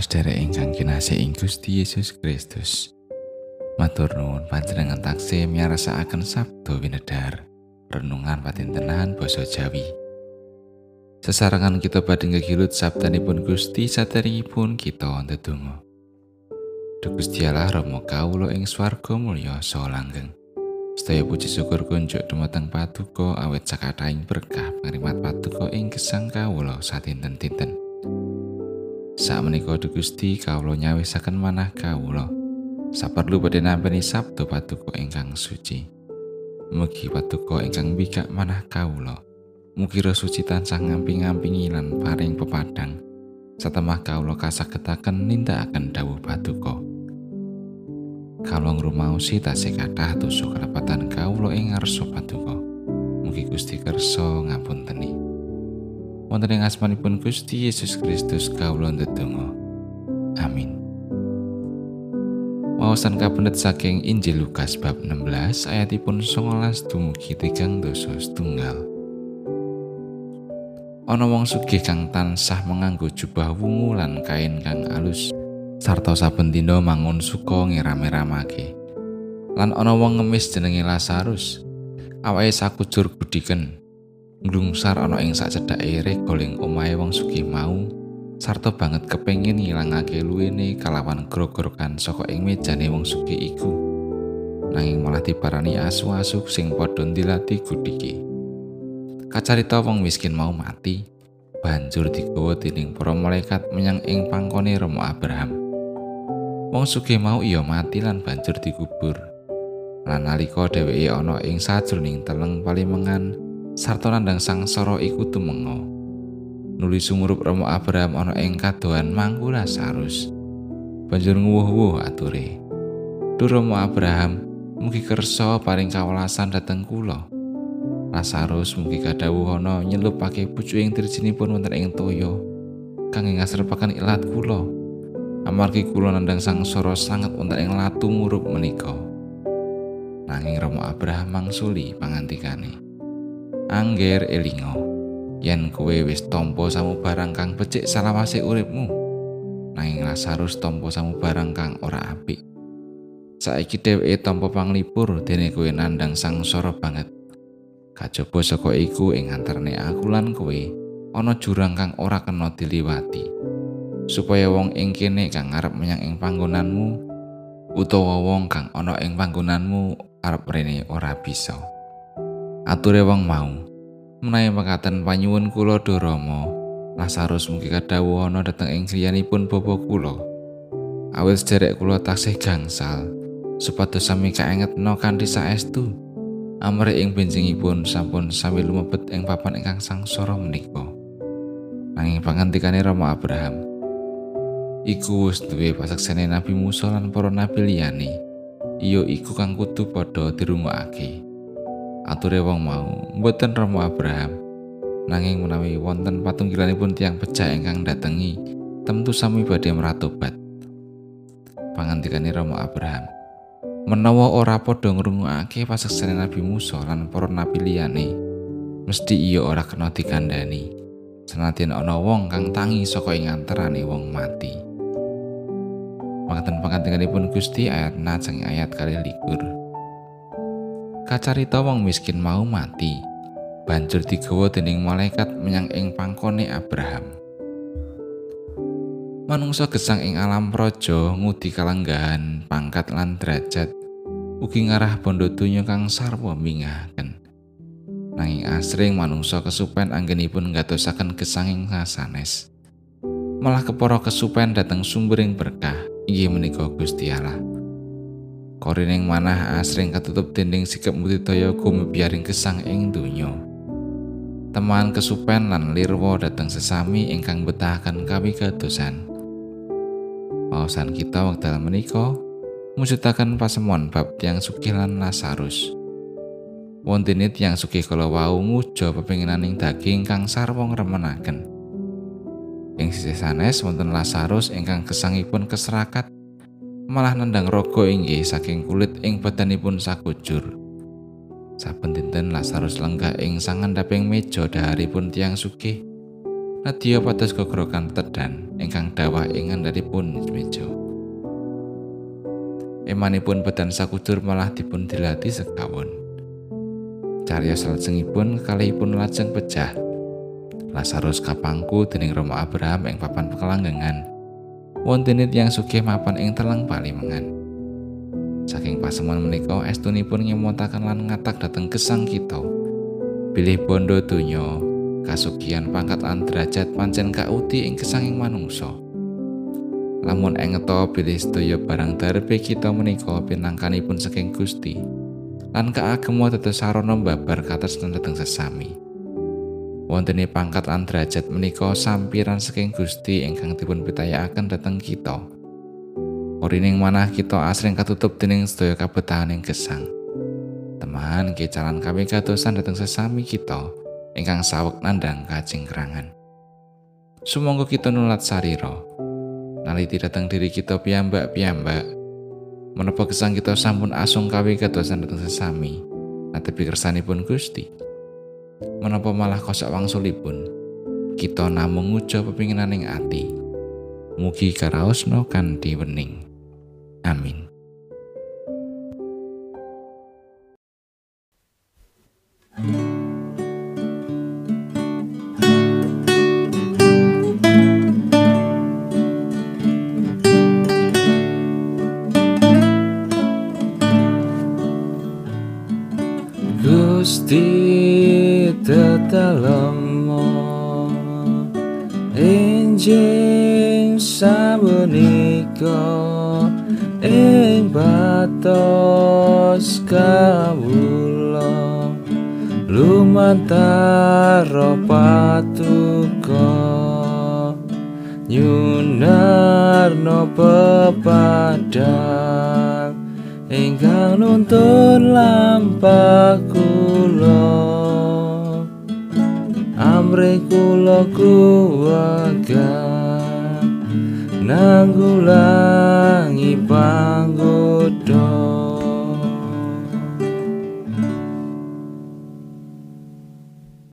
Sedherek ingkang kinasih ing Gusti Yesus Kristus. Matur nuwun panjenengan taksih miarasakaken sabda winedhar. Renungan patintenan basa Jawi. Sesarangan kita badhe ngegilut sabdanipun Gusti saderengipun kita ndedonga. Duh Gusti Allah Rama kawula ing swarga mulya saha langgeng. Sedaya puji syukur kunjuk dumateng Paduka awet sakathahing berkah pangrimat Paduka ing gesang kawula satinten-tinten. Sak menika Gusti kawula nyawisaken manah kawula. Saperlu badhe nampi sabda Paduka ingkang suci. Mugi Paduka ingkang bikak manah kawula. Mugi roh suci tansah ngamping-ngampingi lan paring pepadang. Satemah kawula kasagetaken nindakaken dawuh Paduka. Kawula ngrumaosi tasih kathah tusuk kalepatan kawula ing ngarsa Paduka. Mugi Gusti kersa ngapunteni. Wonten ing asmanipun Gusti Yesus Kristus kawula ndedonga. Amin. Wawasan kapendet saking Injil Lukas bab 16 ayatipun 19 dumugi tigang dosa setunggal. Ana wong sugih kang tansah menganggo jubah wungu lan kain kang alus sarta saben dina mangun suka ngiram-iramake. Lan ana wong ngemis jenenge Lazarus. Awake sakujur budiken nglungsar ana ing sacedhake regoling omahe wong sugih mau sarta banget kepengin ngilangake luwene kalawan grogorokan saka ing mejane wong sugih iku. Nanging malah diparani asu-asu sing padha ndilati gudhiki kacarita wong miskin mau mati banjur digawa dening para malaikat menyang ing pangkone Romo Abraham. Wong sugih mau iya mati lan banjur dikubur lan nalika dheweke ana ing sajroning teleng palimengan sarta nandang sangsara iku tumenga. Nuli sumurup Romo Abraham ana ing kadohan mangku Lazarus. Banjur nguwuh-wuh ature. Duh Romo Abraham, mugi kersa paring kawelasan dhateng kula. Lazarus mugi kadhawuhana nyelupake pucuking dirjinipun wonten ing toya kangge ngasrepaken ilat kula. Amargi kula nandang sangsara sanget wonten ing latu murup menika. Nanging Romo Abraham mangsuli pangantikane. Angger elingo yen kowe wis tampa samubarang kang becik salawase uripmu nanging Lazarus tampa samubarang kang ora apik. Saiki dheweke tampa panglipur dene kowe nandang sangsara banget. Kajaba saka iku ing antarane aku lan kowe ana jurang kang ora kena diliwati. Supaya wong ing kene kang ngarep menyang ing panggonanmu utawa wong kang ana ing panggonanmu arep rene ora bisa ature wong mau. Menawi mekaten panyuwun kula Rama Lazarus mugi kadhawuh ana dhateng ing griyanipun bapa kula. Awit sederek kula taksih gangsal supados sami kaengetno kanthi saestu. Amre ing benjingipun sampun sami lumebet ing papan ingkang sangsara menika. Nanging pangantikane Rama Abraham iku wis duwe pasaksene Nabi Musa lan para nabi liyane. Iya iku kang kudu padha dirungokake ature wong mau. Mboten Romo Abraham. Nanging menawi wonten patunggilanipun tiang pecah ingkang datengi tentu sami badhe meratobat pangantikane Romo Abraham. Menawa ora padha ngrungokake pasaksane Nabi Musa lan para nabi liyane mesti iya ora kena dikandani senadyan ana wong kang tangi saka ing antarane wong mati. Makaten pangantikanipun Gusti ayat najeng ayat kali likur. Kacarita wong miskin mau mati. Banjur digawa dening malaikat menyang ing pangkone Abraham. Manungsa gesang ing alam praja ngudi kalanggahan pangkat lan derajat ugi ngarah bondo donya kang sarwa mingahaken. Nanging asring manungsa kesupen anggenipun ngatosaken gesanging sasanes. Malah kepara kesupen dateng sumbering berkah inggih menika Gusti Allah Korining manah asring katutup dinding sikap mudidaya gumebiaring gesang ing donya. Teman kesupen lan lirwa dateng sesami ingkang betahaken kawigadosan. Pausan kita wekdal menika mujudaken pasemon bab tiang sugih lan Lazarus. Wontene tiang sugih kala wau nguja pepinginan daging kang sarwa ngremenaken. Ing sisih sanes wonten Lazarus ingkang gesangipun keserakat malah nendang rogo inggih saking kulit ing badanipun sakujur. Saben dinten Lazarus lenggah ing sangandhaping meja daharipun tiang sugih. Nadya pados gogorokan tedan ingkang dawah ing ngandhapipun meja. Emanipun bedan sakudur malah dipun dilati sekawon. Cariyos salajengipun kalihipun lajeng pecah. Lazarus kapangku dening Romo Abraham ing papan pekelanggengan. Wontene tiyang sugih mapan ing telang palimengan. Saking pasemon menika estunipun ngemontaken lan ngatak dhateng gesang kita. Bilih bondo donya kasugian pangkat lan derajat pancen kauti ing kesanging manungsa. Lamun engeta bilih sedaya barang darbe kita menika pinangkanipun saking Gusti. Lan kaagem tetes sarana babar kados dhateng sesami. Wontene pangkat lan derajat menika sampiran saking Gusti ingkang dipun pitayakaken dhateng kita. Orining manah kita asring katutup dening sedaya kabetahaning gesang. Teman kecalan kami kadosan dhateng sesami kita. ingkang sawek nandang kacingkrangan. Sumangga kita nulat sarira. Naliti dateng diri kita piyambak-piyambak. Menapa gesang kita sampun asung kawi kadosan dateng sesami. Natepi kersanipun Gusti. Menapa malah kosok wangsulipun. Kita namung ngujo pepinginan ati. Mugi karaosno kanthi wening. Amin. Gusti tetelemo Enjing sabunika Ing batos kawula Lumantara patuko Nyunarno pepadang ingkang nuntun lampah kula amre kula kuwaga nanggulangi panggoda